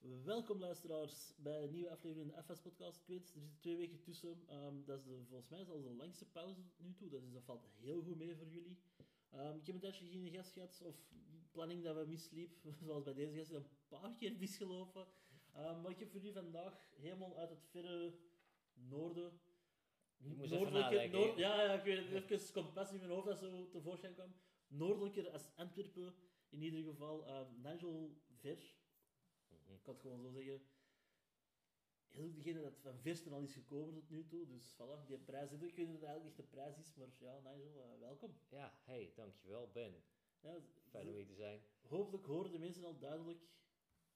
Welkom luisteraars bij een nieuwe aflevering in de FS Podcast. Ik weet, er zitten twee weken tussen. Ehm, dat is de, volgens mij zelfs de langste pauze tot nu toe. Dus dat valt heel goed mee voor jullie. Ehm, ik heb een tijdje geen gast gehad of planning dat we misliep. Zoals bij deze gast een paar keer misgelopen. Um, maar ik heb voor jullie vandaag helemaal uit het verre noorden. Je moest even nadenken, noord, hè? ja, ja, ik weet het. Even compassie in mijn hoofd dat zo tevoorschijn kwam. Noordelijker als Antwerpen. In ieder geval ehm, Nigel Ver. Ik kan het gewoon zo zeggen. Hij is ook degene dat van verste al is gekomen tot nu toe. Dus voilà, die prijs. Ik weet niet of het eigenlijk echt de prijs is, maar ja, Nigel, eh, welkom. Ja, hey, dankjewel Ben. Ja, Fijn om hier te zijn. Hopelijk horen de mensen al duidelijk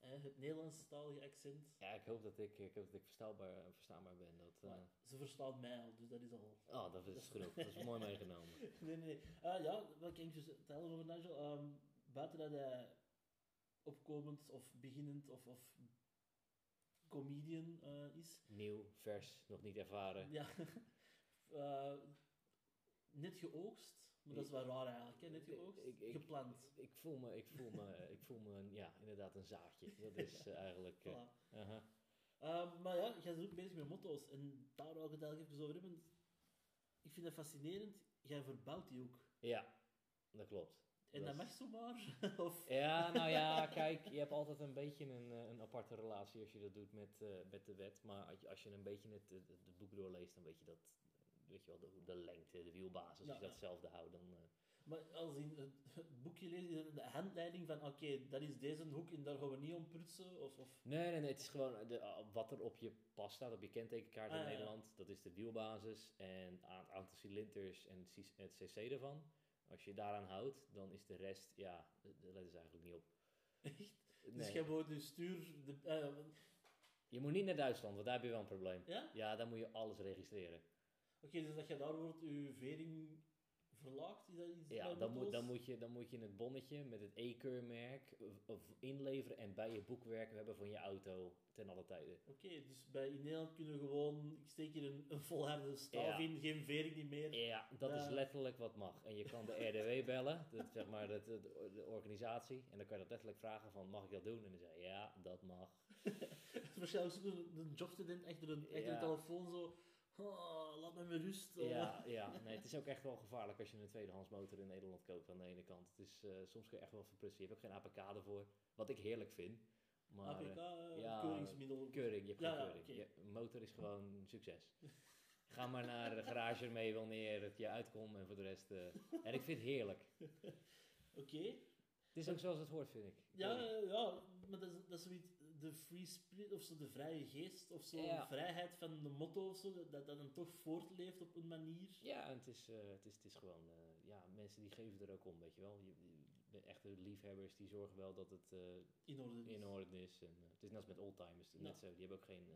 hè, het Nederlandstalige accent. Ja, ik hoop dat ik, ik, hoop dat ik verstaanbaar, verstaanbaar ben. Dat, eh, Maar ze verstaan mij al, dus dat is al... Oh, dat is genoeg. Dat is mooi meegenomen. Nee, nee, nee. Ah, ja, wat kan ik dus vertellen over Nigel? Ehm, buiten dat hij opkomend of beginnend of, of comedian eh, is, Nieuw, vers, nog niet ervaren. Ja. Eh, net geoogst. Maar dat is wel raar eigenlijk, hè? Net geoogst. Ik- ik- Geplant. Ik voel me, ik voel me, ik voel me, een- ja, inderdaad een zaadje. Dat is eh, eigenlijk... Voilà. maar ja, jij bent ook bezig met motto's. En daar wil ik het eigenlijk even over hebben. Ik vind dat fascinerend. Jij verbouwt die ook. Ja, dat klopt. En Dat mag zomaar. of... Ja, nou ja, kijk, je hebt altijd een beetje een, eh, een aparte relatie als je dat doet met, eh, met de wet. Maar als je, als je een beetje het, het, het boek doorleest, dan weet je dat, weet je wel, de, de lengte, de wielbasis, Ja, als je dat ja. zelfde houdt, dan... eh, Maar als in het, boekje lezen, de handleiding van oké, dat is deze hoek en daar gaan we niet om prutsen. Of, of... Nee, nee, nee, het is gewoon de, wat er op je pas staat, op je kentekenkaart Ah, in ja, ja. Nederland. Dat is de wielbasis en het aantal cilinders en het cc ervan. Als je daaraan houdt, dan is de rest, ja, daar letten ze eigenlijk niet op. Echt? Dus jij moet je stuur... De, eh, Je moet niet naar Duitsland, want daar heb je wel een probleem. ja? Ja, daar moet je alles registreren. Oké, dus dat je daar wordt je vering Is dat iets Ja, dan moet, dan, moet je, dan moet je het bonnetje met het E-keurmerk inleveren en bij je boekwerk hebben van je auto ten alle tijden. Oké, dus bij in Nederland kunnen we gewoon... Ik steek hier een, een volharde staaf Ja. in, geen vering niet meer. Ja, dat is Ja. letterlijk wat mag. En je kan de RDW bellen, dat, zeg maar dat, de, de organisatie, en dan kan je dat letterlijk vragen van, mag ik dat doen? En dan zeg je, ja, dat mag. Het is waarschijnlijk jobstudent achter een, achter Ja. een telefoon zo... "Ah, laat me met rust. eh." Ja, ja, nee, het is ook echt wel gevaarlijk als je een tweedehands motor in Nederland koopt aan de ene kant. Het is, eh, soms kun je echt wel verprutsen. Je hebt ook geen APK ervoor, wat ik heerlijk vind. Maar, APK, eh, ja, keuringsmiddel. Keuring, je hebt Ja, geen ja, keuring. Je motor is gewoon succes. Ga maar naar de garage ermee wanneer het je uitkomt en voor de rest... en ik vind het heerlijk. Oké. Het is ook zoals het hoort, vind ik. Ja, ja, maar dat is, dat is zoiets... De free spirit, of zo, de vrije geest, of zo, Ja. de vrijheid van de motto, of zo, dat dat dan toch voortleeft op een manier. Ja, en het is, eh, het is, het is gewoon... eh, ja, mensen die geven er ook om, weet je wel. Je, echte liefhebbers die zorgen wel dat het eh, In orde. dus. in orde is. En, het is net als met oldtimers. Net zo, die hebben ook geen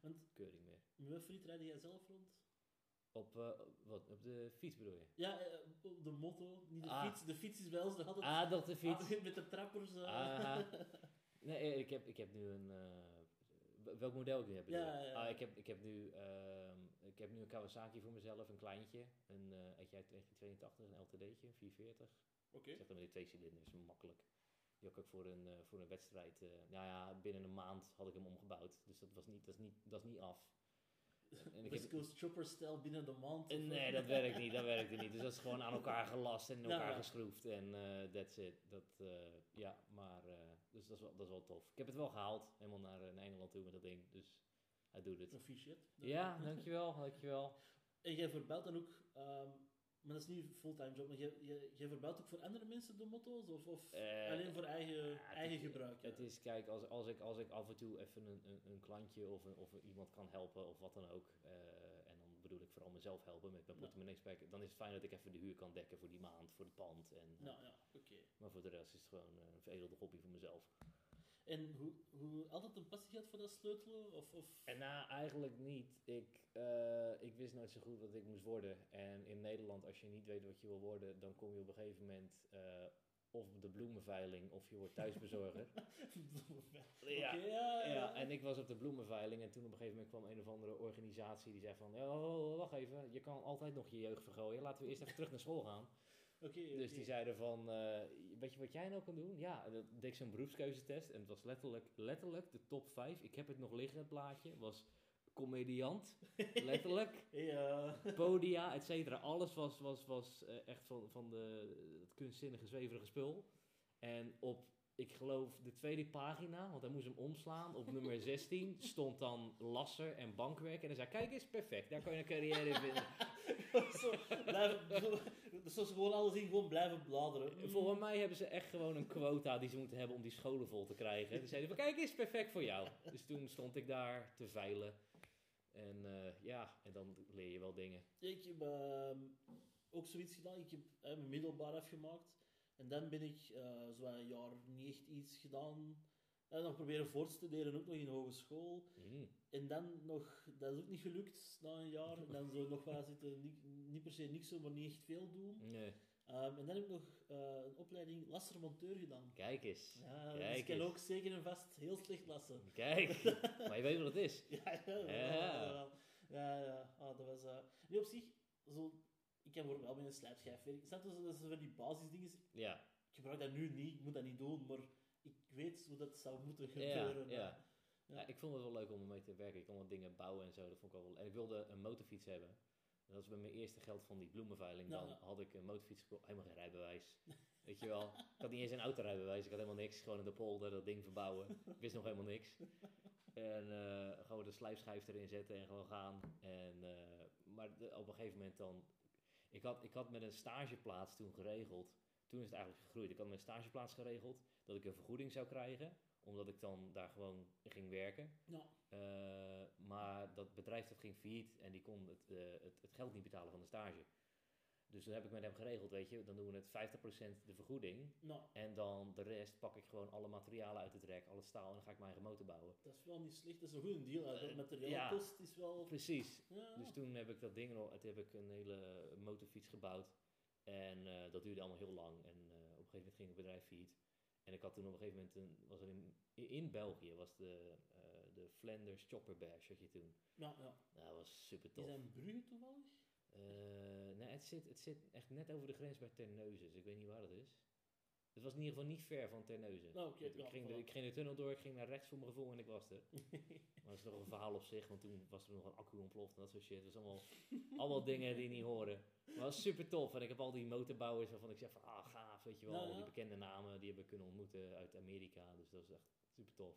Want keuring meer. met welke friet rijd jij zelf rond? Op, wat, op de fiets bedoel je? Ja, op de motto, niet de Ah. fiets. De fiets is ons nog altijd... Ah, dat de fiets. Met de trappers. Nee, eh, ik heb, ik heb nu een... eh, welk model ik nu heb? Ja, je? ja, ja. Ah, ik, heb, ik, heb nu, ehm, ik heb nu een Kawasaki voor mezelf, een kleintje. Een eentje uit 1982, een LTD'tje, een 440. Oké. Ik zeg dan met die twee cilinders, makkelijk. Die had ik ook voor een, voor een wedstrijd. nou ja, binnen een maand had ik hem omgebouwd. Dus dat, was niet, dat, is, niet, dat is niet af. En ik heb, Coast Chopper-stijl binnen de maand. Nee, dat werkt niet, dat werkt niet. Dus dat is gewoon aan elkaar gelast en in elkaar Ja. geschroefd en eh that's it. Dat, ja, maar, dus dat is, wel, dat is wel tof. Ik heb het wel gehaald, helemaal naar, eh, naar Engeland toe met dat ding, dus hij doet het. Proficiat. Ja, dankjewel, dankjewel. En jij verbouwt dan ook... ehm, maar dat is niet een fulltime job, maar jij, jij, jij verbouwt ook voor andere mensen de motto's? Of, of Eh, alleen voor eigen, eigen gebruik? ja? Het is, kijk, als, als, ik, als ik af en toe even een, een, een klantje of, een, of iemand kan helpen of wat dan ook, eh, bedoel ik vooral mezelf helpen met mijn portemonnee spek, dan is het fijn dat ik even de huur kan dekken voor die maand, voor het pand. En, eh, Nou ja, oké. Maar voor de rest is het gewoon eh, een veredelde hobby voor mezelf. En hoe, hoe altijd een passie gehad voor dat sleutelen? Of, of... En nou, eigenlijk niet. Ik, eh, ik wist nooit zo goed wat ik moest worden. En in Nederland, als je niet weet wat je wil worden, dan kom je op een gegeven moment of op de bloemenveiling of je wordt thuisbezorger. Ja, ja. Ja, en ik was op de bloemenveiling en toen op een gegeven moment kwam een of andere organisatie die zei van, ja, oh, wacht even, je kan altijd nog je jeugd vergooien, laten we eerst even terug naar school gaan. Oké, Dus die zeiden van, eh, weet je wat jij nou kan doen? Ja, dat deed ik zo'n beroepskeuzetest en het was letterlijk, letterlijk de top 5. Ik heb het nog liggen, het plaatje. Was comediant, letterlijk. Ja. Podia, et cetera. Alles was, was, was eh, echt van, van de, het kunstzinnige, zweverige spul. En op, ik geloof, de tweede pagina, want hij moest hem omslaan, op nummer 16 stond dan lasser en bankwerk. En hij zei, kijk eens, perfect, daar kan je een carrière in vinden. zo, blijven, dus ze gewoon alles in gewoon blijven bladeren. Mm. Volgens mij hebben ze echt gewoon een quota die ze moeten hebben om die scholen vol te krijgen. Ze zeiden van, kijk eens, perfect voor jou. Dus toen stond ik daar te veilen. En eh, ja, en dan leer je wel dingen. Ik heb ehm, ook zoiets gedaan. Ik heb mijn middelbaar afgemaakt. En dan ben ik eh zo een jaar niet echt iets gedaan. En dan proberen voor te studeren, ook nog in hogeschool. Mm. En dan nog, dat is ook niet gelukt na een jaar. En dan zo nog wel zitten, niet, niet per se niks doen, maar niet echt veel doen. Nee. Ehm, en dan heb ik nog eh, een opleiding lassermonteur gedaan. Kijk eens. Ja, dus ik kan eens. ook zeker en vast heel slecht lassen. Kijk, maar je weet wat het is. Ja, ja, ja. Ja. Ah, dat was... Nee, op zich, zo, ik kan bijvoorbeeld wel met een slijpschijf werken. Snap je, dat is van die basisdingen. Ja, Ik gebruik dat nu niet, ik moet dat niet doen, maar ik weet hoe dat zou moeten gebeuren. ja. Ja. Ja, ik vond het wel leuk om ermee te werken. Ik kon wat dingen bouwen en zo. Dat vond ik wel wel- En ik wilde een motorfiets hebben. Dat was bij mijn eerste geld van die bloemenveiling. Dan had ik een motorfiets gekocht. Helemaal geen rijbewijs. Weet je wel. Ik had niet eens een autorijbewijs. Ik had helemaal niks. Gewoon in de polder dat ding verbouwen. Ik wist nog helemaal niks. En eh, gewoon de slijpschijf erin zetten en gewoon gaan. En, eh, maar de- op een gegeven moment dan... Ik had, ik had met een stageplaats toen geregeld. Toen is het eigenlijk gegroeid. Ik had met een stageplaats geregeld dat ik een vergoeding zou krijgen. Omdat ik dan daar gewoon ging werken. Ja. Eh, maar dat bedrijf dat ging failliet en die kon het, eh, het, het geld niet betalen van de stage. Dus toen heb ik met hem geregeld, weet je, dan doen we het 50% de vergoeding. En dan de rest pak ik gewoon alle materialen uit het rek, alle staal en dan ga ik mijn eigen motor bouwen. dat is wel niet slecht. Dat is een goede deal. hè. Dat Eh, materiaal ja. kost is wel... Precies. Dus toen heb ik dat ding nog, toen heb ik een hele motorfiets gebouwd. En dat duurde allemaal heel lang. En op een gegeven moment ging het bedrijf failliet. En ik had toen op een gegeven moment, een, was er in, in België, was de, eh, de Flanders Chopper Bash, had je toen. Ja, ja. Nou, dat was super Is tof. dat in Brugge toevallig? Eh, nee, het zit, het zit echt net over de grens bij Terneuzen, dus ik weet niet waar dat is. Het was in ieder geval niet ver van Terneuzen. Nou, ik, ja, ging de, ik ging de tunnel door, ik ging naar rechts voor mijn gevoel en ik was er. Maar dat is nog een verhaal op zich, want toen was er nog een accu ontploft en dat soort shit. Dat was allemaal, allemaal dingen die niet horen. Maar dat was super tof. En ik heb al die motorbouwers waarvan ik zeg van, ah weet je wel. Ja, al ja. Die bekende namen, die hebben we kunnen ontmoeten uit Amerika. Dus dat was echt super tof.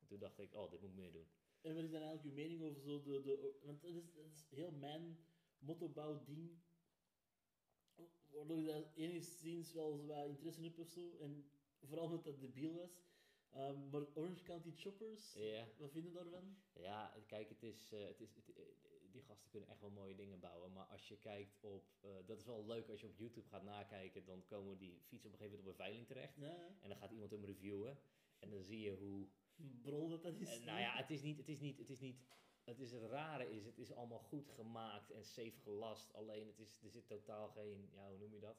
En toen dacht ik, oh, dit moet ik meer doen. En wat is dan eigenlijk uw mening over zo de... de want dat is, dat is heel mijn motorbouw-ding. Waardoor ik daar enigszins wel zo wat interesse in heb of zo. En vooral omdat dat debiel was. Ehm, maar Orange County Choppers, Ja. wat vinden daarvan? Ja, kijk, het is, eh, het is, het, eh, die gasten kunnen echt wel mooie dingen bouwen. Maar als je kijkt op, eh, dat is wel leuk als je op YouTube gaat nakijken, dan komen die fietsen op een gegeven moment op een veiling terecht. Ja, En dan gaat iemand hem reviewen. En dan zie je hoe, brol dat dat is. Eh, nou ja, het is niet, het is niet, het is niet, het is het rare is, het is allemaal goed gemaakt en safe gelast. Alleen het is, er zit totaal geen, ja, hoe noem je dat?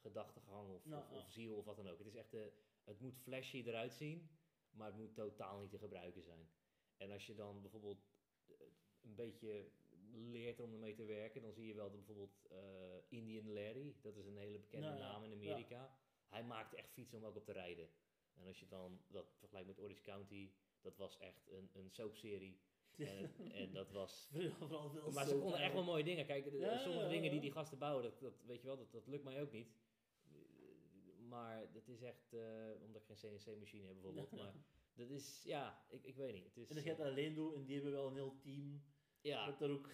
Gedachtegang of, Nou, of, ja. of ziel of wat dan ook. Het is echt, de, het moet flashy eruit zien, maar het moet totaal niet te gebruiken zijn. En als je dan bijvoorbeeld eh, een beetje leert om ermee te werken, dan zie je wel dat bijvoorbeeld eh, Indian Larry, dat is een hele bekende Nou naam in Amerika. Hij maakte echt fietsen om ook op te rijden. En als je dan dat vergelijkt met Orange County, dat was echt een, een soapserie. En, en dat was... Maar ze konden echt wel mooie dingen. Kijk, de- Ja, sommige ja, dingen die die gasten bouwen, dat, dat, weet je wel, dat, dat lukt mij ook niet. Maar het is echt, eh, omdat ik geen CNC-machine heb bijvoorbeeld. Maar dat is, ja, ik, ik weet niet. Het is, En dat jij het alleen doet en die hebben wel een heel team.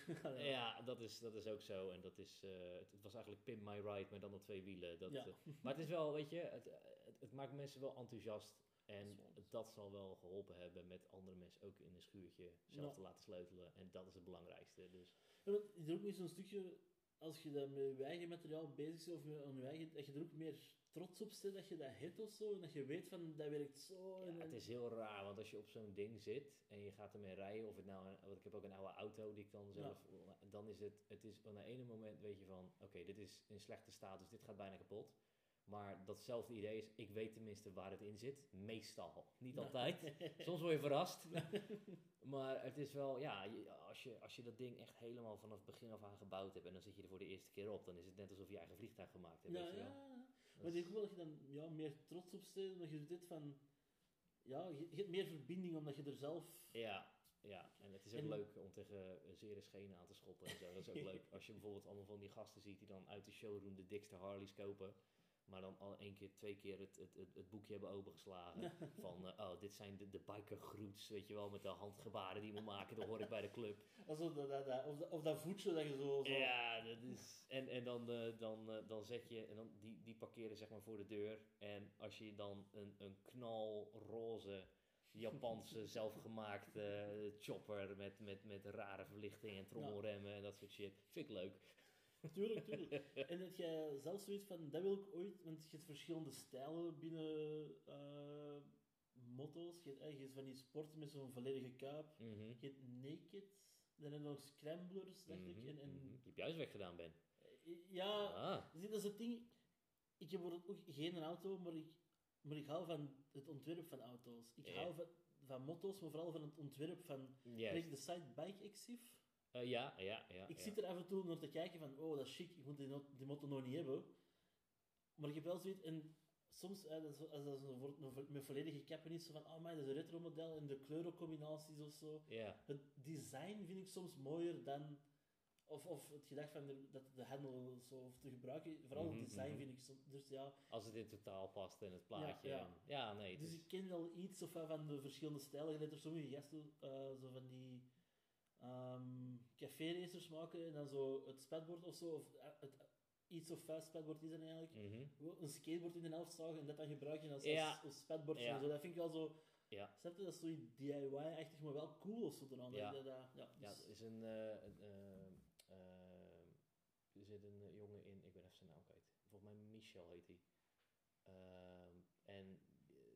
ja, ja, dat is, dat is ook zo. En dat is, eh, het, het was eigenlijk Pimp My Ride, maar dan op twee wielen. Dat, Ja. eh, maar het is wel, weet je, het, het, het maakt mensen wel enthousiast. En Dat is zal wel geholpen hebben met andere mensen ook in een schuurtje zelf te laten sleutelen. En dat is het belangrijkste. Dus Ja, want is er ook niet zo'n stukje, als je dan met je eigen materiaal bezig bent, of je- aan je eigen, dat je er ook meer trots op zit dat je dat hebt of zo, en dat je weet van, dat werkt zo. ja, en, het is heel raar, want als je op zo'n ding zit en je gaat ermee rijden, of het nou, een- want ik heb ook een oude auto die ik dan zelf, dan is het, het is op een ene moment weet je van, oké, dit is in slechte staat, dus dit gaat bijna kapot. Maar datzelfde idee is, ik weet tenminste waar het in zit. Meestal. Niet altijd. Soms word je verrast. maar het is wel, ja, als je, als je dat ding echt helemaal vanaf het begin af aan gebouwd hebt en dan zit je er voor de eerste keer op, dan is het net alsof je eigen vliegtuig gemaakt hebt. Ja, weet je wel. ja. Maar ik wel dat je dan ja, meer trots op steekt, omdat je dit van... Ja, je, je hebt meer verbinding omdat je er zelf... Ja, ja, en het is ook En- leuk om tegen eh, zere schenen aan te schoppen en zo. Dat is ook leuk. Als je bijvoorbeeld allemaal van die gasten ziet die dan uit de showroom de dikste Harleys kopen, maar dan al één keer, twee keer het, het, het, het boekje hebben opengeslagen. Van, eh, oh, dit zijn de, de bikergroets, weet je wel, met de handgebaren die we maken, dat hoor ik bij de club. Also, dat, dat, dat- of, dat, of dat voetje dat je zo... zo Ja, dat is... En, en dan, eh, dan, eh, dan zet je... En dan, die, die parkeren zeg maar voor de deur. En als je dan een, een knalroze Japanse zelfgemaakte chopper met, met, met rare verlichting en trommelremmen en dat soort shit. Vind ik leuk. Tuurlijk, tuurlijk. En dat jij zelf zoiets van, dat wil ik ooit, want je hebt verschillende stijlen binnen eh motto's. Je hebt, eh, je hebt van die sporten met zo'n volledige kuip. Mhm. Je hebt naked, dan heb je nog scramblers, dacht ik. Mhm, En, en, mhm. Die heb je juist weggedaan, Ben. Ja, Ah, dat is het ding. Ik heb ook geen auto, maar ik, maar ik hou van het ontwerp van auto's. Ik hou van, van motto's, maar vooral van het ontwerp van like de site Bike Exif. Eh, ja, ja, ja. Ik ja. zit er af en toe naar te kijken van, oh, dat is chic, ik moet die, die motto nog niet hebben. Maar ik heb wel zoiets, en soms, eh, als dat met volledige kappen is, zo van, oh man, dat is een retro model, en de kleurencombinaties of zo. Ja, Het design vind ik soms mooier dan, of, of het gedacht van de, dat de handel zo of te gebruiken. Vooral Mhm, het design mhm. vind ik soms, dus ja. als het in totaal past en het plaatje. ja. ja nee. Dus is- ik ken wel iets of van de verschillende stijlen. Je sommige gasten eh, zo van die ehm café-racers maken en dan zo het spatbord of zo, of eh, het iets of fast spatbord is dan eigenlijk. Mhm. Een skateboard in de helft zagen en dat dan gebruiken als, Ja. als, als spatbord. Ja. en Zo. Dat vind ik wel zo. Ja. Snap je, dat is zo DIY-achtig, maar wel cool of zo eraan. Ja. Dat, ja, Ja, er is een, eh, een eh, er zit een jongen in, ik ben even zijn naam kwijt. Volgens mij Michel heet hij. Ehm, en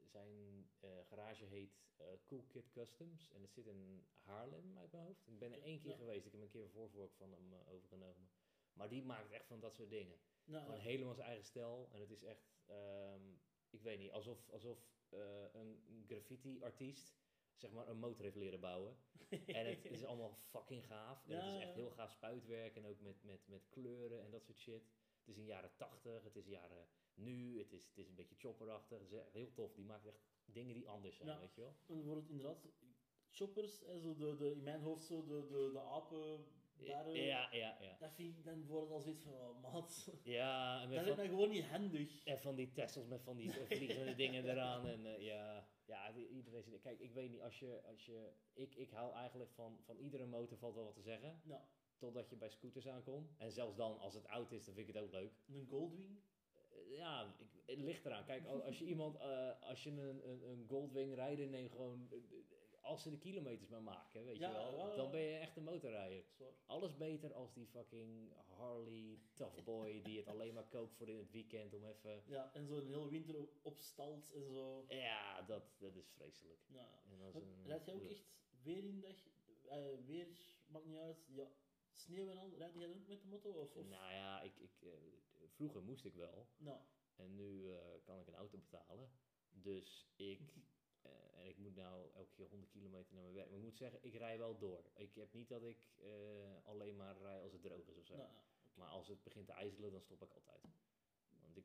zijn garage heet Cool Kid Customs en het zit in Haarlem uit mijn hoofd. Ik ben er één keer Ja. geweest, ik heb een keer een voorvork van hem eh, overgenomen. Maar die maakt echt van dat soort dingen. nou, Gewoon helemaal zijn eigen stijl. En het is echt, ehm, ik weet niet, alsof, alsof eh, een graffiti-artiest zeg maar een motor heeft leren bouwen. en het is allemaal fucking gaaf. En het is echt heel gaaf spuitwerk en ook met, met, met kleuren en dat soort shit. Het is in jaren 80, het is jaren nu, het is, het is een beetje chopperachtig. Het is echt heel tof. Die maakt echt dingen die anders zijn, Ja. weet je wel. Dan wordt het inderdaad choppers, zo de, de, in mijn hoofd zo de, de, de apen. barren. Ja, ja, ja. Dat vind ik, dan wordt het al zoiets van, oh maat, Ja, en dat van- is dan gewoon niet handig. En van die Tessels met van die eh, vliegende dingen eraan. En eh, ja, ja, iedereen. Kijk, ik weet niet, als je... Als je ik, ik hou eigenlijk van, van iedere motor valt wel wat te zeggen. Ja, Totdat je bij scooters aankomt. En zelfs dan, als het oud is, dan vind ik het ook leuk. een Goldwing. Eh, ja, ik, het ligt eraan. Kijk, al- als je iemand... eh, als je een, een, een Goldwing rijder neemt, gewoon... eh, als ze de kilometers maar maken, weet Ja, je wel. ja, Dan ben je echt een motorrijder. Zwaar. Alles beter als die fucking Harley tough boy die het alleen maar koopt voor in het weekend om even... Ja, en zo een hele winter opstalt en zo. Ja, dat, dat is vreselijk. Ja. En als Maar een, Rijd jij ook echt weer in dag, eh, weer, maakt niet uit, ja, sneeuw en al, rijd jij ook met de motor? Of, of? Nou ja, ik, ik, eh, vroeger moest ik wel. Nou, En nu eh, kan ik een auto betalen. Dus ik... eh, en ik moet nou elke keer 100 kilometer naar mijn werk. Maar ik moet zeggen, ik rij wel door. Ik heb niet dat ik alleen maar rij als het droog is of zo. nou, Maar als het begint te ijzelen, dan stop ik altijd. Want ik,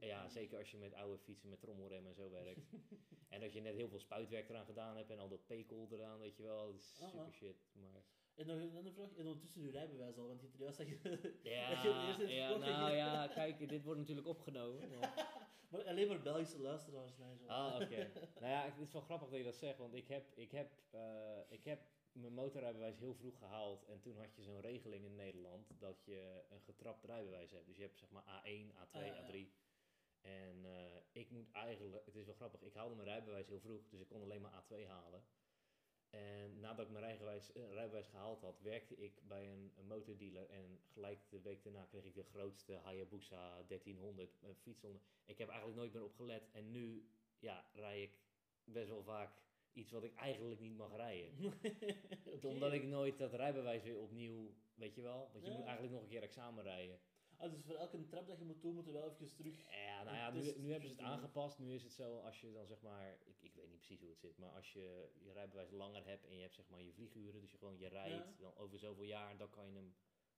Ja, zeker als je met oude fietsen met trommelrem en zo werkt. en dat je net heel veel spuitwerk eraan gedaan hebt en al dat pekel eraan, weet je wel. Dat is super shit. Maar... En nog een andere vraag, en ondertussen uw rijbewijs al, want je hebt er juist dat je... Ja, dat je ja nou ja, kijk, dit wordt natuurlijk opgenomen. maar- Maar alleen maar Belgische luisteraars, nee, zo. Ah, oké. nou ja, het is wel grappig dat je dat zegt, want ik heb, ik heb, eh, ik heb mijn motorrijbewijs heel vroeg gehaald. En toen had je zo'n regeling in Nederland dat je een getrapt rijbewijs hebt. Dus je hebt zeg maar A1, A2, Ah, ja, ja. A3. En eh, ik moet eigenlijk, het is wel grappig, ik haalde mijn rijbewijs heel vroeg, dus ik kon alleen maar A2 halen. En nadat ik mijn rijbewijs, eh, rijbewijs gehaald had, werkte ik bij een, een motordealer. En gelijk de week daarna kreeg ik de grootste Hayabusa 1300 een fiets onder. Ik heb eigenlijk nooit meer op gelet. En nu ja, rij ik best wel vaak iets wat ik eigenlijk niet mag rijden. Omdat ik nooit dat rijbewijs weer opnieuw, weet je wel. Want je Ja. moet eigenlijk nog een keer examen rijden. Ah, dus voor elke trap dat je moet doen, moet je wel even terug... Ja, nou ja, nu, nu hebben ze het aangepast. Nu is het zo, als je dan zeg maar, ik, ik weet niet precies hoe het zit, maar als je je rijbewijs langer hebt en je hebt zeg maar je vlieguren, dus je gewoon je rijdt Ja. dan over zoveel jaar, dan kan je hem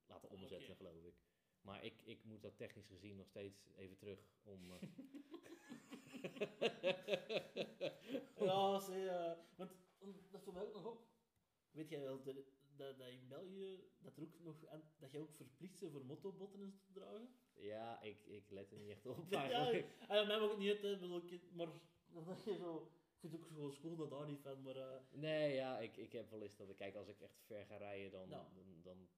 laten Ah, omzetten, geloof ik. Maar ik, ik moet dat technisch gezien nog steeds even terug om... eh, Ja, want want dat viel mij ook nog op. Weet jij wel dat, dat, dat in België dat, er ook nog dat jij ook verplicht bent voor motobotten en zo te dragen? ja, ik, ik let er niet echt op Ja, eigenlijk. ja, mij mag het niet uit, ik, maar dat je zo... Ik vind het ook gewoon school dat daar niet van, maar... eh, Nee, ja, ik, ik heb wel eens dat ik kijk, als ik echt ver ga rijden, dan, Ja. dan, dan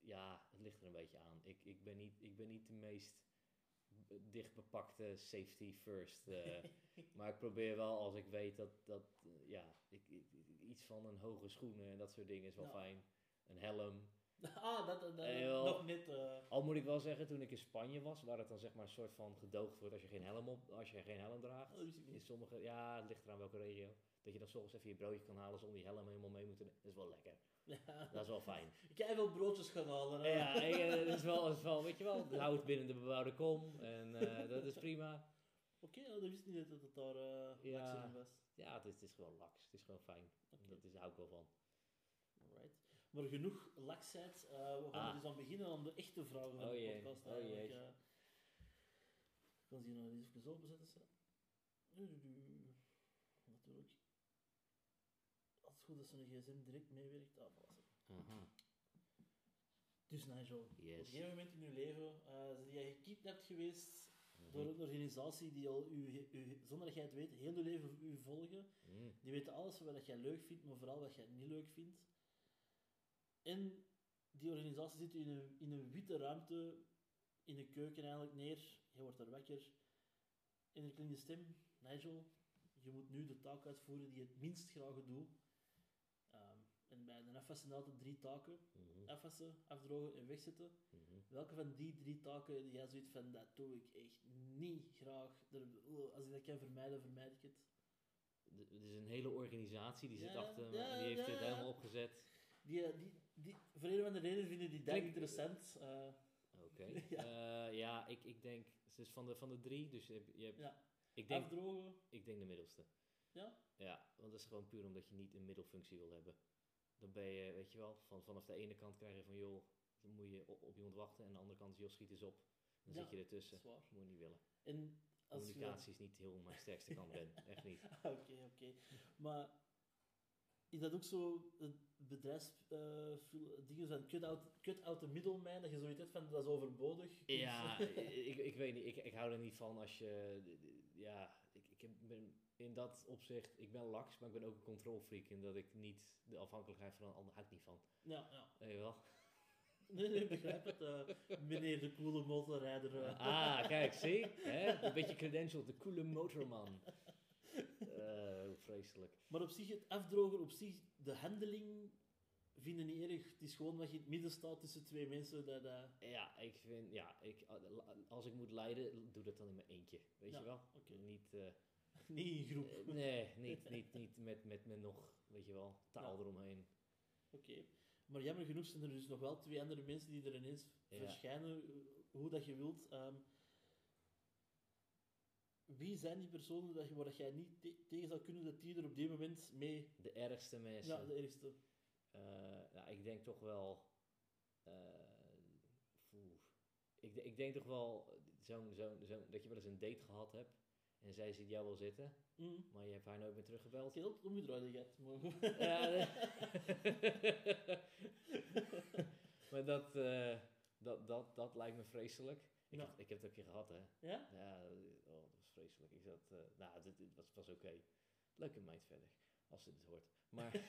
ja, het ligt er een beetje aan. Ik, ik, ben, niet, ik ben niet de meest dichtbepakte safety first. eh, maar ik probeer wel, als ik weet dat, dat eh, ja, ik, ik- iets van een hoge schoenen en dat soort dingen is wel fijn. Een helm. ah, dat, dat, wel. nog net... eh, Al moet ik wel zeggen, toen ik in Spanje was, waar het dan zeg maar een soort van gedoogd wordt als je geen helm, op, als je geen helm draagt. Oh. In sommige, ja, het ligt eraan welke regio. Dat je dan soms even je broodje kan halen zonder die helm helemaal mee moeten. Dat is wel lekker. Ja. Dat is wel fijn. Ik heb wel broodjes gaan halen. hè. Ja, eh, dat is wel, dat is wel, weet je wel, het houdt binnen de bebouwde kom en eh, dat is prima. Oké, ja, dat wist ik niet dat het daar eh Ja. was. Ja, het is, het is gewoon laks. Het is gewoon fijn. Dat is, hou ik wel van. Alright. Maar genoeg laksheid. Eh, we gaan Ah. dus aan beginnen aan de echte vragen van Oh de jee, podcast. oh eigenlijk, jee. ik kan ze hier nog eens even openzetten. Sven. Du-du-du. Natuurlijk. Als het goed is, zo'n gsm direct meewerkt. Ah, voilà. Aha. Dus Nigel, op een gegeven moment in je leven uh, ben jij gekidnapt geweest Mhm. door een organisatie die al u, u, zonder dat jij het weet, heel je leven u volgen. Mm. Die weten alles wat jij leuk vindt, maar vooral wat jij niet leuk vindt. En die organisatie zit in een, in een witte ruimte, in de keuken eigenlijk neer. Je wordt er wakker. En er klinkt een stem. Nigel, je moet nu de taak uitvoeren die je het minst graag doet. En bij de afwassen hadden drie taken. Mhm. Afwassen, afdrogen en wegzetten. Mhm. Welke van die drie taken die jij zoiets van, dat doe ik echt niet graag. Er- Als ik dat kan vermijden, vermijd ik het. Het is een hele organisatie die zit Ja, achter me ja, en die heeft ja, ja. helemaal opgezet. Die, eh, die, die, voor een of andere reden vinden die dat Klik- interessant. eh, Oké. Ja. ja. ja, ik, ik denk, het is van de, van de drie, dus je hebt, je hebt- ja. ik, denk, Afdrogen. ik denk de middelste. Ja? Ja, want dat is gewoon puur omdat je niet een middelfunctie wil hebben. Dan ben je, weet je wel, van, vanaf de ene kant krijg je van, joh, dan moet je op, op iemand wachten. En aan de andere kant, joh, schiet eens op. Dan Ja, zit je ertussen. Dat moet je niet willen. En als. Communicatie is niet heel mijn sterkste kant, Ben. Echt niet. Oké, oké. Maar is dat ook zo het bedrijfs... eh, dingen van cut out, cut out the middleman, dat je zoiets hebt van, dat is overbodig? Ja, ik, ik weet niet. Ik, ik hou er niet van als je... Ja, ik, ik heb- ben in dat opzicht... Ik ben laks, maar ik ben ook een controlfreak. In dat ik niet de afhankelijkheid van een ander hou ik niet van. Ja, ja. Weet je wel? Nee, nee, ik begrijp het. eh, meneer de coole motorrijder. eh. Ah, kijk, zie? Hè? Een beetje credential, de coole motorman. Eh, vreselijk. Maar op zich, het afdrogen, op zich, de handeling vinden niet erg. Het is gewoon dat je in het midden staat tussen twee mensen. Dat, dat... Ja, ik vind... Ja, ik, als ik moet leiden, doe dat dan in mijn eentje. Weet Ja, je wel? Niet... Niet in groep. eh, nee, niet, niet, niet met, met, met nog, weet je wel, taal Ja. eromheen. Oké. Maar jammer genoeg zijn er dus nog wel twee andere mensen die er ineens Ja. verschijnen, eh, hoe dat je wilt. Ehm, wie zijn die personen dat je, waar dat jij niet te- tegen zou kunnen dat die er op dit moment mee... De ergste mensen. Ja, de. Eh, nou, ik denk toch wel. eh, poeh. ik, ik denk toch wel zo'n, zo'n, zo'n, dat je wel eens een date gehad hebt. En zij ziet jou wel zitten, Mm. maar je hebt haar nooit meer teruggebeld. Ik heb altijd omgedraaid gehad. Maar... Ja, nee. maar dat, eh, dat, dat, dat lijkt me vreselijk. Ik, Ja. heb, ik heb het ook een keer gehad, hè. ja? Ja, oh, dat was vreselijk. Ik zat, eh, nou, dit, dit was, was oké. Leuke meid verder, als ze dit hoort. Maar,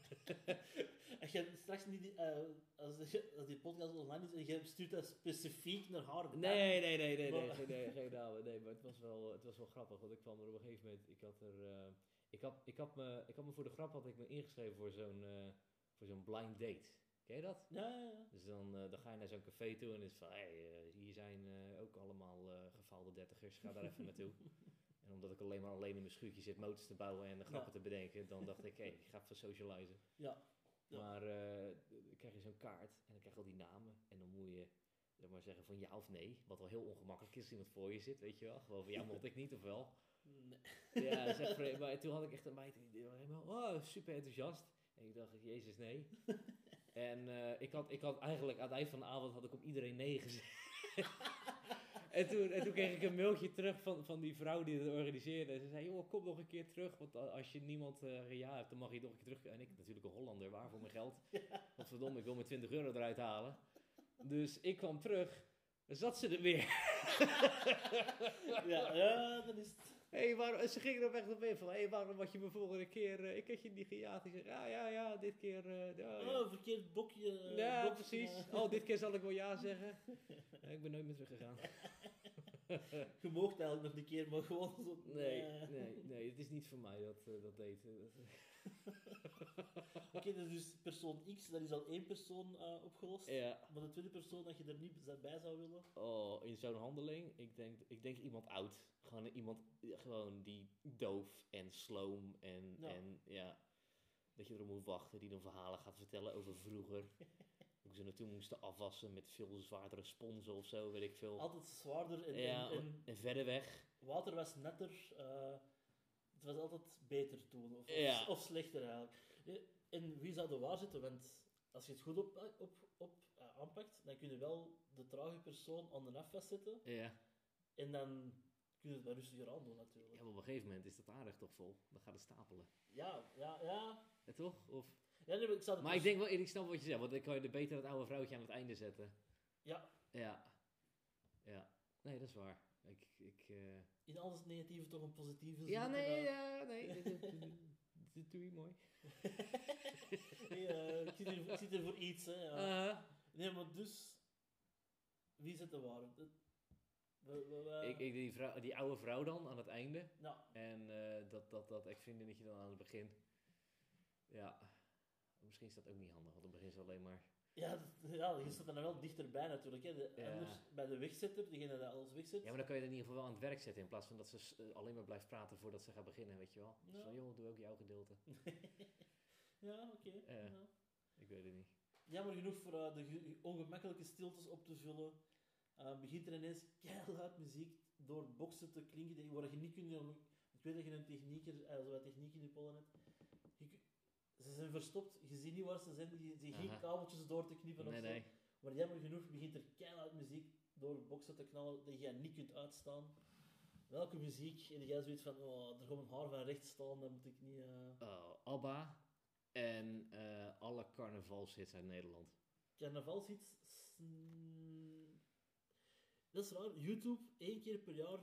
Als je straks niet... die- eh, als, als die podcast online is en je stuurt dat specifiek naar haar... nee, nee, nee, nee, nee, Maar- geen, nee, geen namen. Nee, maar het was, wel, het was wel grappig, want ik kwam er op een gegeven moment, ik had er, eh, ik had, ik had me, ik had me voor de grap had ik me ingeschreven voor zo'n, eh, voor zo'n blind date. Ken je dat? Ja, ja, ja. Dus dan, dan ga je naar zo'n café toe en is van, hey, eh, hier zijn ook allemaal gefaalde dertigers, ga daar even naartoe. En omdat ik alleen maar alleen in mijn schuurtje zit motors te bouwen en de grappen te bedenken, dan dacht ik, hé, ik ga even socializen. Ja. Ja. Maar dan krijg je zo'n kaart en dan krijg je al die namen en dan moet je zeg maar zeggen van ja of nee. Wat wel heel ongemakkelijk is als iemand voor je zit, weet je wel. Gewoon van ja, moet ik niet of wel. Nee. Ja, dat is echt vreemd. maar toen had ik echt een meid die was helemaal oh, super enthousiast. En ik dacht, jezus, nee. en eh, ik, had, ik had eigenlijk aan het eind van de avond had ik op iedereen nee gezegd. En, toen, en toen kreeg ik een mailtje terug van, van die vrouw die het organiseerde. En ze zei, joh, kom nog een keer terug. Want als je niemand eh, ja hebt, dan mag je nog een keer terug. En ik natuurlijk een Hollander, waar voor mijn geld? Want verdomme, ik wil mijn 20 euro eruit halen. Dus ik kwam terug. Dan zat ze er weer. Ja, ja, dat is het. Hé, waarom, ze gingen er echt op in van, hé, waarom had je me vorige keer, eh, ik had je niet gejaagd. Ik zeg, ja, ja, ja, dit keer, ja. Oh, verkeerd bokje. eh, ja, precies. ja. Oh, dit keer zal ik wel ja zeggen. Ja, ik ben nooit meer teruggegaan. Je moogt eigenlijk nog een keer, maar gewoon zo... Nee, nee, nee, het is niet voor mij dat, eh, Dat- Oké, dus, persoon X, dat is al één persoon eh, opgelost. ja. Maar de tweede persoon dat je er niet bij zou willen. Oh, in zo'n handeling, ik denk, ik denk iemand oud. Gewoon iemand gewoon die doof en sloom en Ja. en, ja, dat je erop moet wachten, die dan verhalen gaat vertellen over vroeger. Hoe ze naartoe moesten afwassen met veel zwaardere sponsen of zo, weet ik veel. Altijd zwaarder en, ja, en, en en verder weg. water was netter. eh, het was altijd beter toen, of, Ja. of slechter eigenlijk. Eh, En wie zou er waar zitten? Want als je het goed op, op, op eh, aanpakt, dan kun je wel de trage persoon aan de af vastzetten. Ja. En dan kun je het wel rustiger aan doen natuurlijk. ja, maar op een gegeven moment is dat aardig toch vol. Dan gaat het stapelen. Ja, ja, ja. Ja, toch? Of... ja nee, maar ik Maar ik denk wel, ik snap wat je zegt, want dan kan je er beter het oude vrouwtje aan het einde zetten. Ja, Ja. Ja. Nee, dat is waar. Ik, ik, eh, in alles negatieve toch een positieve Ja, nee, eh. ja, nee. Dat doe je mooi. Nee, eh, ik, zit hier, ik zit hier voor iets, hè. Ja. Uh, Nee, maar dus... Wie zit er waar? Dat- we- we- we- ik, ik, die, vrouw, die oude vrouw dan aan het einde. Nou, En eh, dat, dat, dat ex-vriendinnetje dan aan het begin. Ja. Misschien is dat ook niet handig, want dan begin ze alleen maar. Ja, dat- ja, je staat er dan wel dichterbij natuurlijk. Hè. De, Ja. Anders, bij de wegzetter, degene die alles wegzet. Ja, maar dan kan je het in ieder geval wel aan het werk zetten. In plaats van dat ze eh, alleen maar blijft praten voordat ze gaat beginnen, weet je wel. Dus Ja. van, joh, doe ook jouw gedeelte. ja, oké. Ja. Ik weet het niet. Jammer genoeg voor eh, de ge- ongemakkelijke stiltes op te vullen. eh, begint er ineens keihard muziek door boksen te klinken, die- je niet kunt... Ik weet dat je een technieker, eh, wat techniek in je pollen hebt. Ze zijn verstopt, je ziet niet waar ze zijn, je ziet geen Aha. kabeltjes door te knippen Nee, of zo. nee. Maar jammer genoeg begint er keihard muziek door boksen te knallen dat jij niet kunt uitstaan. Welke muziek? En jij zoiets van, oh, er gaat een haar van rechts staan, dat moet ik niet... Oh, Abba en eh, alle carnavalshits uit Nederland. Carnavalshits... mm, Dat is raar. YouTube, één keer per jaar,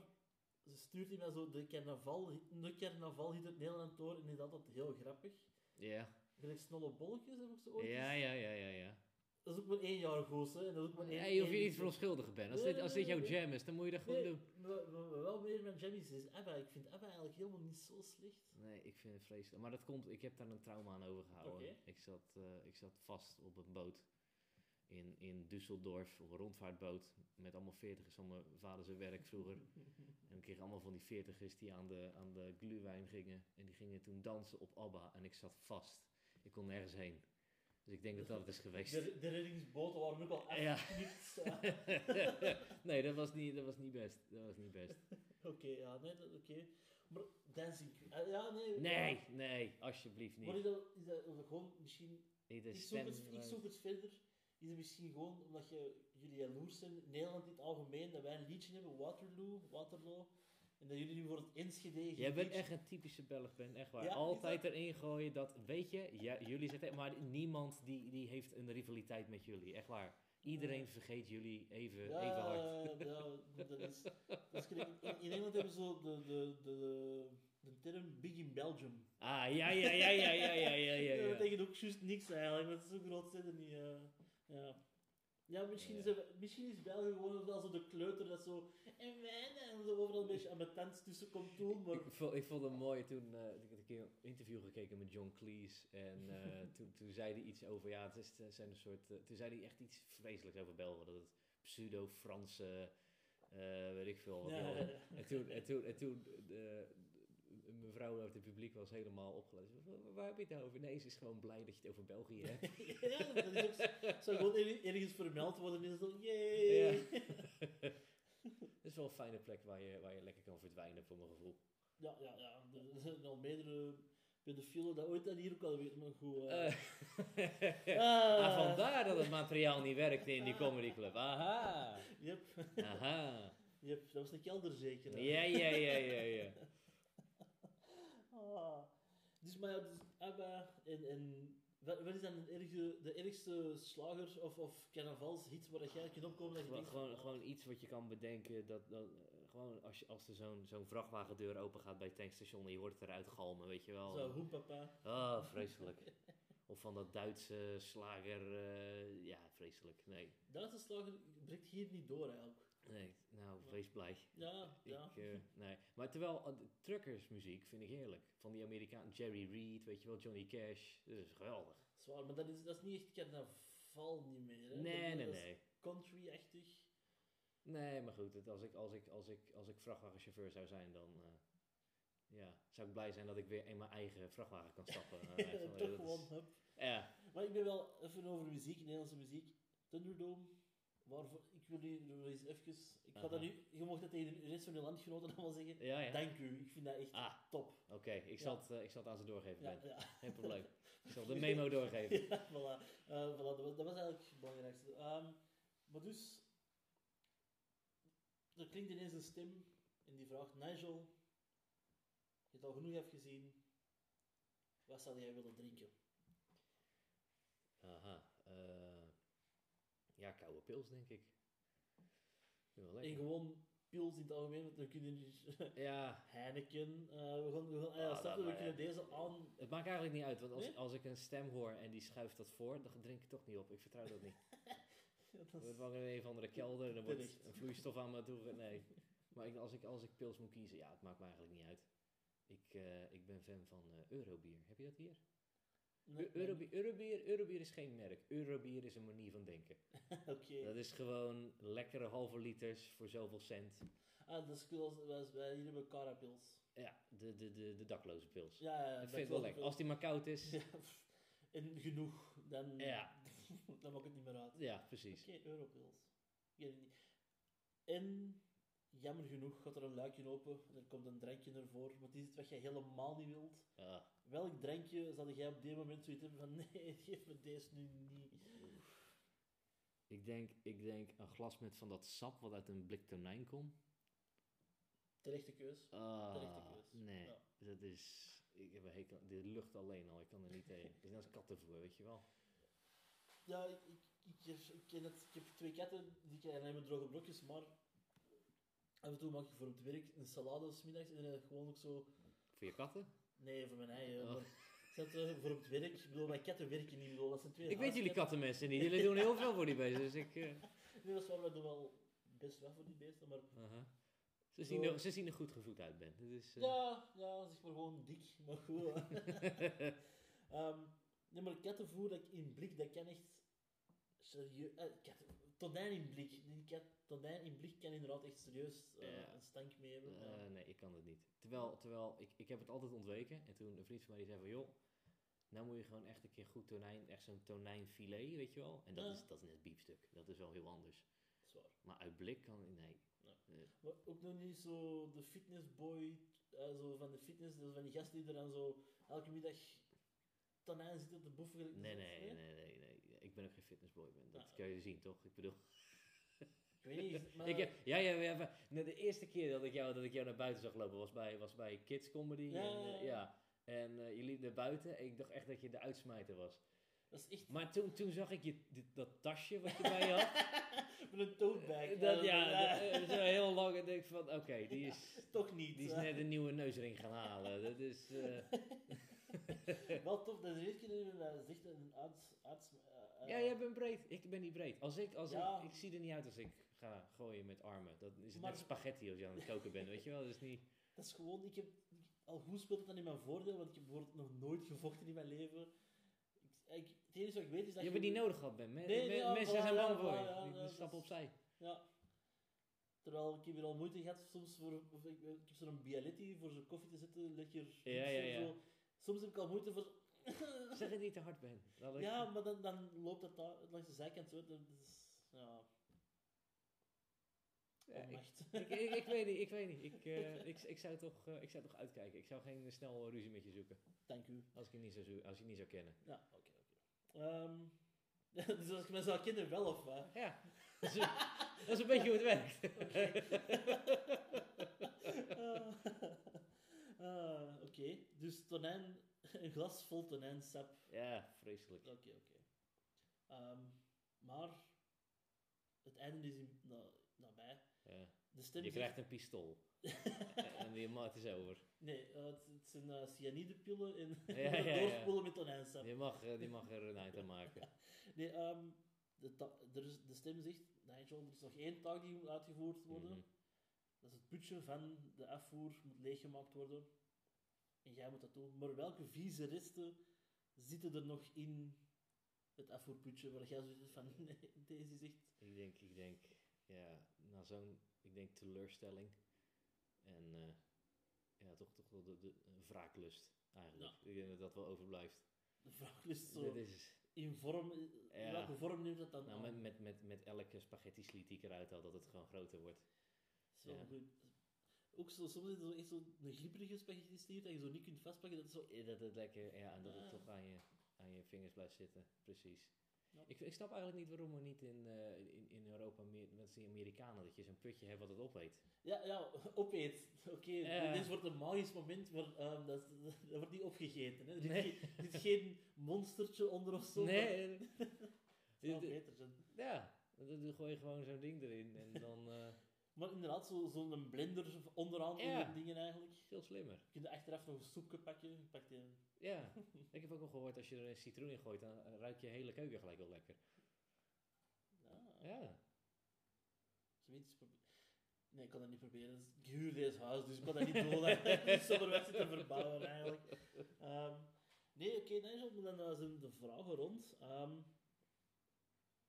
ze stuurt hij mij zo de carnaval, de carnavalhit uit Nederland door en die is altijd heel grappig. Ja. Gelijk snolle bolletjes heb ik ze ooit Ja, eens- ja, ja, ja, ja. Dat is ook maar één jaar goos, hè. En dat is ook maar één, Ja, je hoeft je één- niet verontschuldigen, Ben. Als Nee, dit, als nee, dit jouw nee. jam is, dan moet je dat gewoon Nee, doen. maar- maar- maar wel meer met Jammies is Abba. Ik vind Abba eigenlijk helemaal niet zo slecht. Nee, ik vind het vreselijk. Maar dat komt, ik heb daar een trauma aan overgehouden. Oké. Ik, zat, eh, ik zat vast op een boot in, in Düsseldorf, op een rondvaartboot, met allemaal veertigers van mijn vader zijn werk vroeger. En ik kreeg allemaal van die veertigers die aan de, aan de gluwijn gingen. En die gingen toen dansen op ABBA. En ik zat vast. Ik kon nergens heen. Dus ik denk dat dat het is geweest. De, de reddingsboten waren ook al Ja. afgeknipt. Ja. nee, dat was, niet, dat was niet best. Dat was niet best. Oké, ja, nee, oké. Maar Dancing Queen, ah, ja, nee. Nee, nee, alsjeblieft Maar niet. is dat, is dat gewoon misschien... Nee, Ik zoek, het, ik eh, zoek het verder is het misschien gewoon omdat je, jullie jaloers zijn, Nederland in het algemeen, dat wij een liedje hebben, Waterloo, Waterloo. En dat jullie nu voor het Enschede... Jij bent echt een typische Belg, Ben, echt waar. Altijd erin gooien dat, weet je, jullie zitten... Maar niemand die, die heeft een rivaliteit met jullie, echt waar. Iedereen vergeet jullie even, ja, even hard. Dat is... Dat is in, Nederland hebben ze zo de, de, de, de term Big in Belgium. Ah, ja, ja, ja, ja, ja, ja, ja. ja. Dat betekent ook juist niks eigenlijk, want zo groot zijn niet... Uh ja. Ja, misschien. Is misschien is België gewoon wel zo de kleuter dat zo... En wij en zo overal een beetje tents tussen komt doen, maar... Ik vond, ik vond het mooi toen eh, ik had een keer een interview gekeken met John Cleese. En eh, toen, toen zei hij iets over, ja, het, is, het zijn een soort. eh, toen zei hij echt iets vreselijks over Belgen. Dat het pseudo-Franse, eh, weet ik veel. wat Ja, wel. ja, ja. En toen, en toen, en toen eh, mevrouw uit het publiek was helemaal opgeluisterd. Waar, waar heb je het over? Nee, ze is gewoon blij dat je het over België hebt. ja, dat is ook, zou gewoon er- ergens vermeld worden en is zo, yay. Ja. Het is wel een fijne plek waar je, waar je lekker kan verdwijnen, voor mijn gevoel. Ja, ja, ja. Er zijn al meerdere pedofielen dat ooit dat hier ook al weten, maar goed. eh. Eh, Ah. ah, vandaar dat het materiaal niet werkte in die comedyclub. Aha. Yep. Aha. yep, dat was een kelder zeker. hè? Ja, ja, ja, ja, ja. Ah. Dus, maar ja, dus, Abba en, en wat, wat is dan de ergste, de ergste slager of, of carnavalshit waar dat jij kunt opkomen dat je Gewoon, denkt, gewoon, ah, gewoon iets wat je kan bedenken. Dat, dat, gewoon als, je, als er zo'n zo'n vrachtwagendeur open gaat bij het tankstation en je hoort het eruit galmen, weet je wel. Zo, hoempapa. Oh, vreselijk. Of van dat Duitse slager. eh, ja, vreselijk. Nee, Duitse slager breekt hier niet door eigenlijk. Nee. Nou, wees blij. Ja, ja. Ik, eh, nee. Maar terwijl eh, truckersmuziek vind ik heerlijk. Van die Amerikaan Jerry Reed, weet je wel, Johnny Cash. Dat is geweldig. Zwaar, maar dat is, dat is niet echt carnaval niet meer. Hè? Nee, dat, nee, dat is nee. Country-achtig. Nee, maar goed, het, als, ik, als, ik, als, ik, als ik vrachtwagenchauffeur zou zijn, dan eh, ja, zou ik blij zijn dat ik weer in mijn eigen vrachtwagen kan stappen. Toch dat is- gewoon, hup. Ja, Maar ik ben wel even over muziek, Nederlandse muziek. Thunderdome. Waarvoor, ik wil nu nog eens even... Ik ga dat nu... Je mocht dat tegen de rest van je landgenoten allemaal zeggen. ja, ja. Dank u. Ik vind dat echt Ah, top. oké, ik, zal het, eh, ik zal het aan ze doorgeven, Ja. Geen probleem. Ik zal de memo doorgeven. voilà. Eh, voilà, dat, was, dat was eigenlijk het belangrijkste. Ehm, maar dus... Er klinkt ineens een stem en die vraagt... Nigel, je hebt al genoeg hebt gezien. Wat zou jij willen drinken? Aha. eh, ja, koude pils, denk ik. En gewoon pils in het algemeen, want we kunnen niet... Ja, Heineken. eh, we gaan, we gaan, ah ja, Ah, dat- je, we maar kunnen ja. deze aan. het maakt eigenlijk niet uit, want als, Nee? als ik een stem hoor en die schuift dat voor, dan drink ik toch niet op. Ik vertrouw dat niet. Dat is- wordt wel in een of andere kelder, er wordt Terecht. een vloeistof aan me toe. Nee. Maar ik, als, ik, als ik pils moet kiezen, ja, het maakt me eigenlijk niet uit. Ik, eh, ik ben fan van eh, Eurobier. Heb je dat hier? Nee, Eurobier, Eurobier, Eurobier is geen merk. Eurobier is een manier van denken. Oké. Dat is gewoon lekkere halve liters voor zoveel cent. Ah, dat is cool als als wij hier hebben carapils. Ja, de, de, de, de dakloze pils. Ja, ja, ik vind het wel lekker. Als die maar koud is. Ja, en genoeg, dan, Ja. dan maakt het niet meer uit. Ja, precies. Oké, Europils. Ik weet het niet. En jammer genoeg gaat er een luikje open en er komt een drankje ervoor. Want is het wat jij helemaal niet wilt? Welk drankje zou jij op dit moment zoiets hebben van nee, geef me deze nu niet? ik, denk, ik denk een glas met van dat sap wat uit een blik tonijn komt. Terechte keus. Ah, Terechte keus. nee. Ja. Dat is... Ik heb een hekel... De lucht alleen al, ik kan er niet tegen. Het is net als kattenvoer, weet je wel. Ja, ik, ik, ik, heb- ik, ken het, ik heb twee katten, die krijgen alleen maar droge blokjes, maar af en toe maak ik voor het werk een salade 's middags en dan heb ik gewoon ook zo... Voor je katten? Nee, voor mijn eigen. Oh. Zet eh, voor op het werk. Ik bedoel, mijn katten werken niet. Ik bedoel, dat zijn twee Ik weet jullie kattenmensen niet. Jullie doen heel veel voor die beesten. Dus ik... eh, Nee, dat is waar, wij doen wel best wel voor die beesten, maar... aha. ze, zien er, ze zien er goed gevoed uit, Ben. Is, eh, Ja, ja, zeg maar gewoon dik, maar goed. Ehm nee, maar kattenvoer dat ik in blik, dat kan echt... Serieus... eh, kat, tonijn in blik. Kat, tonijn in blik kan inderdaad echt serieus eh, Ja. een stank mee hebben. Eh, nee, ik kan het niet. Terwijl, terwijl ik, ik heb het altijd ontweken. En toen een vriend van mij die zei van, joh, nou moet je gewoon echt een keer goed tonijn, echt zo'n tonijnfilet, weet je wel. En dat, Ja. is, dat is net biefstuk. Dat is wel heel anders. Zwaar. Maar uit blik kan ik, nee. Nee. Maar ook nog niet zo de fitnessboy, eh, zo van de fitness, dus van die gasten die er dan zo elke middag tonijn zitten te boeven. Nee, nee, nee, nee, nee. Ik ben ook geen fitnessboy, Ben. Dat kan je zien, toch? Ik bedoel... Ik weet niet, maar... Ik, heb- ja, ja, nee, de eerste keer dat ik, jou, dat ik jou naar buiten zag lopen was bij, was bij Kids Comedy. Ja, en, ja, eh, ja. En eh, je liep naar buiten en ik dacht echt dat je de uitsmijter was. Dat is echt... Maar toen, toen zag ik je, dit- dat tasje wat je bij je had. Met een tote bag. dat, eh, ja, eh, dat- zo heel lang. En denk ik van, oké, die, is, Toch niet. die is eh. net een nieuwe neusring gaan halen. Dat is... eh, Wel tof, dat is eerste keer dat zegt een uit eh, ja, jij bent breed. Ik ben niet breed. Als ik, als Ja. ik, ik zie er niet uit als ik ga gooien met armen. Dat is het Maar- net spaghetti als je aan het koken bent, weet je wel. Dat is niet... Dat is gewoon, ik heb... Al hoe speelt het dan in mijn voordeel, want ik heb bijvoorbeeld nog nooit gevochten in mijn leven. Ik, ik, het enige wat ik weet is dat Je hebt het niet nodig gehad, Ben. Me- Nee, me- ja, mensen voilà, zijn bang voor voilà, je. ja, stappen is- opzij. Ja. Terwijl ik heb hier al moeite gehad soms voor... Of ik, ik heb zo'n Bialetti voor zo'n koffie te zetten, lekker... Ja, ja, ja. Zo. Soms heb ik al moeite voor... Zeg je niet te hard. Dat ik- Ja, maar dan, dan loopt dat daar langs de zijkant zo. Dat is... Ja, Ja, ik, ik, ik, ik weet niet, ik weet niet. Ik, eh, ik, ik, zou toch, eh, ik zou toch uitkijken. Ik zou geen eh, snel ruzie met je zoeken. Dank u. Als ik je niet zou, zo- als je niet zou kennen. Ja, oké, oké. Ehm, dus als je me zou kennen, wel of wat? Ja, dat is, dat is een beetje hoe het werkt. Ah, ah, Oké, dus tonijn, een glas vol tonijnsap. ja, vreselijk. Oké, oké. Ehm, maar het einde is na, nabij. Ja. De stem Je krijgt een pistool. en die maat is over. Nee, eh, het, het zijn uh, cyanidepillen en Ja, ja, ja. doorspoelen met tonijnsap. Die mag, eh, die mag er een eind aan maken. Nee, ehm, de, er is, de stem zegt, Nigel, er is nog één taak die moet uitgevoerd worden. Mhm. Dat is het putje van de afvoer moet leeggemaakt worden. En jij moet dat doen. Maar welke vieze resten zitten er nog in het afvoerputje waar jij zoiets van, nee, deze zegt... Ik denk, ik denk, ja, na zo'n, ik denk teleurstelling. En eh, ja, toch, toch wel de, de wraaklust eigenlijk. Ik denk dat dat wel overblijft. De is zo, is, in vorm, Ja. welke vorm neemt dat dan nou, aan? met, met, met, met elke spaghetti sliet die ik eruit haal, dat het gewoon groter wordt. Is ja. goed- Ook zo, soms is het zo echt zo'n glibberige spaghetti dat je zo niet kunt vastpakken. Dat is zo... Eh, Dat het lekker, ja, en dat het toch aan je, aan je vingers blijft zitten. Precies. Ja. Ik, ik snap eigenlijk niet waarom er niet in, eh, in, in Europa meer, met die Amerikanen, dat je zo'n putje hebt wat het opeet. Ja, ja, opeet. Oké, dit wordt een magisch moment, maar ehm, dat, is- dat wordt niet opgegeten. Hè. Er, Nee. zit, geen- er zit geen monstertje onder of zo. maar Nee, beter zijn. ja, dan gooi je gewoon zo'n ding erin en dan eh, Maar inderdaad, zo- zo'n blender onderaan Ja. dingen eigenlijk. veel slimmer. Je kunt achteraf nog een soepje pakken. Je pakt die... Ja, ik heb ook al gehoord als je er een citroen in gooit, dan ruikt je hele keuken gelijk wel lekker. Ah, Ja, zoiets Nee, ik kan dat niet proberen. Ik huur deze huis, dus ik kan dat niet doen. hè. Zonder weg te verbouwen eigenlijk. Ehm, nee, oké, Nigel, maar dan zijn de vragen rond. Ehm,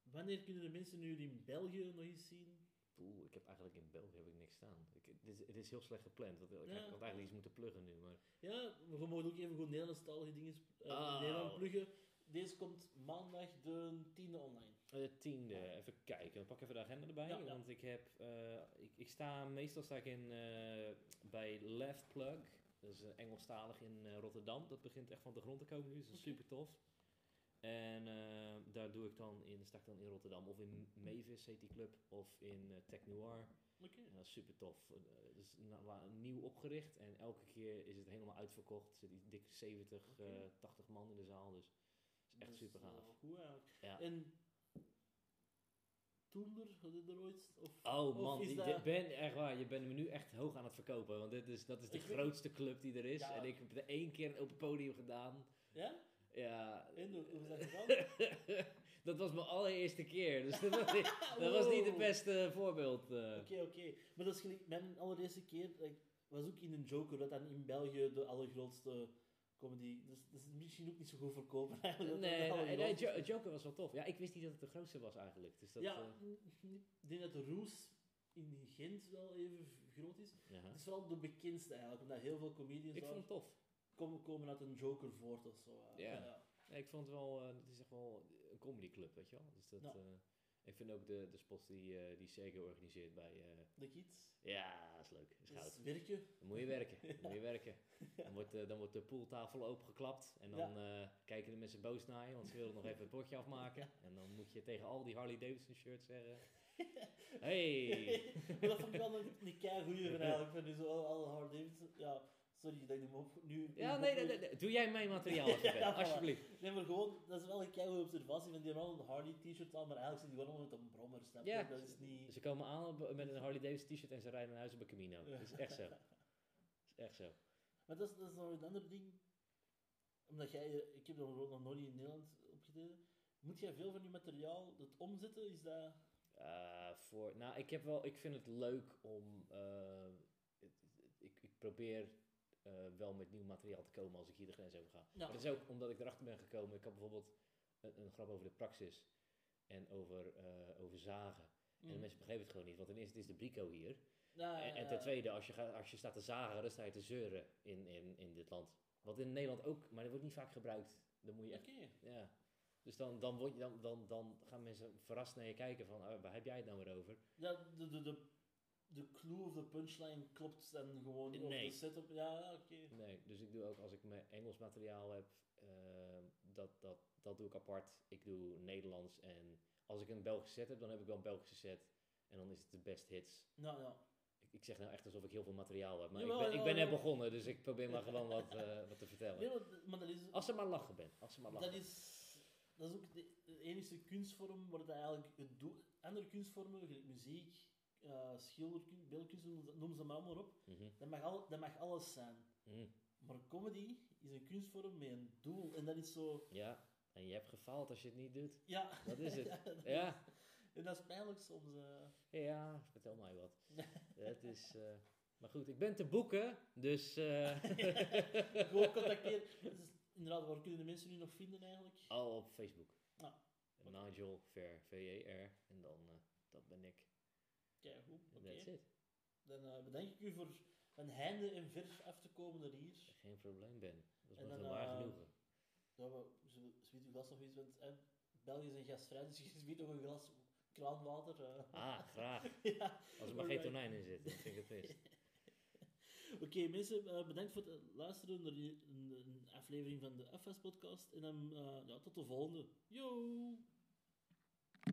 wanneer kunnen de mensen nu in België nog eens zien? Poeh, ik heb eigenlijk in België heb ik niks staan. Ik, het, is, het is heel slecht gepland, want ik Ja. had eigenlijk iets moeten pluggen nu, maar... Ja, we mogen ook even goed Nederlandstalige dingen uh. Nederland pluggen. Deze komt maandag de 10e online. De tiende, even kijken. Dan pak ik even de agenda erbij. Ja, ja. Want ik heb, eh, ik, ik sta, meestal sta ik in, eh, bij Left Plug. Dat is eh, Engelstalig in eh, Rotterdam. Dat begint echt van de grond te komen nu, dat is super tof. En eh, daar doe ik dan in, sta ik dan in Rotterdam. Of in Mavis heet die club, of in eh, Tech Noir. Dat is super tof. Het is wa- nieuw opgericht en elke keer is het helemaal uitverkocht. Er zitten iets dik 70, Oké. eh 80 man in de zaal, dus is echt Dat super gaaf. Goed eigenlijk. Ja. En Toender, had je er ooit? Of, Oh of man, is ik dat- ben echt waar. Je bent me nu echt hoog aan het verkopen. Want dit is, dat is de Ik grootste club die er is. Ja. En ik heb er één keer een open podium gedaan. Ja? Ja, En hoe hoe is dat gegaan? dat was mijn allereerste keer. Dus dat was niet, dat was niet het beste voorbeeld. eh. Oké, oké. Maar dat is gelijk, mijn allereerste keer was ook in een Joker, dat dan in België de allergrootste comedy. Dus dat is misschien ook niet zo goed verkopen eigenlijk. Nee, nee, nee, Jo-. Joker was wel tof. Ja, ik wist niet dat het de grootste was eigenlijk. Dus dat, ja, eh, ik denk dat de Roes in Gent wel even groot is. ja. Het is wel de bekendste eigenlijk, omdat heel veel comedians Ik vond het tof. Komen, komen uit een Joker voort of zo. eh. Ja. Ja, ik vond het wel, eh, het is echt wel een comedyclub, weet je wel. Dus dat, Ja. eh, ik vind ook de, de spots die, eh die Sega organiseert bij... eh, De kids. ja, dat is leuk. Dat is is werken. Dan moet je werken. Dan moet je werken. Dan wordt, dan wordt de pooltafel opengeklapt. En dan eh, kijken de mensen boos naar je, want ze willen nog even het bordje afmaken. En dan moet je tegen al die Harley Davidson shirts zeggen... Hey! Dat vond ik wel een, een kei goeie van eigenlijk. Van die zo al, al hard Davidson. Ja, sorry dat ik hem op nu. Ja, nee, nee, nee. Doe jij mijn materiaal alsjeblieft. Ja, voilà. alsjeblieft. Nee, maar gewoon, dat is wel een kei goede observatie. Van die hebben allemaal een Harley t-shirt aan, maar eigenlijk zijn die gewoon allemaal met een brommer. Snap je? Ja. Dat is niet. Ze komen aan met een Harley Davidson t-shirt en ze rijden naar huis op een Camino. Dat is echt zo. Dat is echt zo. Maar dat is, dat is nog een ander ding. Omdat jij, ik heb nog, nog nooit in Nederland opgetreden. Moet jij veel van je materiaal, het omzetten, is dat... Eh, voor, nou, ik, heb wel, ik vind het leuk om. eh, ik, ik probeer eh, wel met nieuw materiaal te komen als ik hier de grens over ga. Maar dat is ook omdat ik erachter ben gekomen. Ik had bijvoorbeeld een, een grap over de praxis en over, eh, over zagen. En de mensen begrepen het gewoon niet. Want ten eerste het is de brico hier. En, en ten tweede, als je, gaat, als je staat te zagen, dan sta je te zeuren in, in, in dit land. Wat in Nederland ook, maar dat wordt niet vaak gebruikt. Dan moet je echt, ja. Dus dan, dan, word je, dan, dan, dan gaan mensen verrast naar je kijken van, oh, waar heb jij het nou weer over? Ja, de, de, de, de clue of de punchline klopt dan gewoon Nee. de setup. Ja, ja, oké. Nee, dus ik doe ook als ik mijn Engels materiaal heb, eh, dat, dat, dat doe ik apart. Ik doe Nederlands en als ik een Belgische set heb, dan heb ik wel een Belgische set. En dan is het de best hits. Nou ja. Ik, ik zeg nou echt alsof ik heel veel materiaal heb, maar ik ben, ik ben net begonnen, dus ik probeer maar gewoon wat, eh, wat te vertellen. Nee, maar, maar dat is... Als ze maar lachen ben, als ze maar lachen. Dat is, dat is ook de, de enige kunstvorm waar dat eigenlijk het doel... Andere kunstvormen, gelijk muziek, eh schilderkunst, beeldkunst, noem ze- maar allemaal op. Mhm, Dat mag, al, dat mag alles zijn. mhm. Maar comedy is een kunstvorm met een doel. En dat is zo... Ja, en je hebt gefaald als je het niet doet. Ja. Dat is het. Ja, dat Ja, is- En dat is pijnlijk soms. eh. ja, vertel mij wat. Het is... eh, maar goed, ik ben te boeken, dus... eh, Gewoon contacteren. Dus inderdaad, waar kunnen de mensen nu nog vinden eigenlijk? al op Facebook. Ah, Nigel Ver, V-E-R. En dan, dat ben ik. Kijk, goed. Oké. Dan eh, bedank ik u voor van heinde en ver af te komen naar hier. Geen probleem, Ben. Dat is een waar eh, genoegen. Ja, maar ze sweet uw glas nog iets, want eh, België is een gastvrij, dus je sweet nog een glas kraanwater. eh. Ah, graag. ja. Als er maar geen tonijn in zit, dan vind ik het best. Oké, mensen, bedankt voor het luisteren naar een, een aflevering van de FS-podcast. En dan ja, tot de volgende. Yo!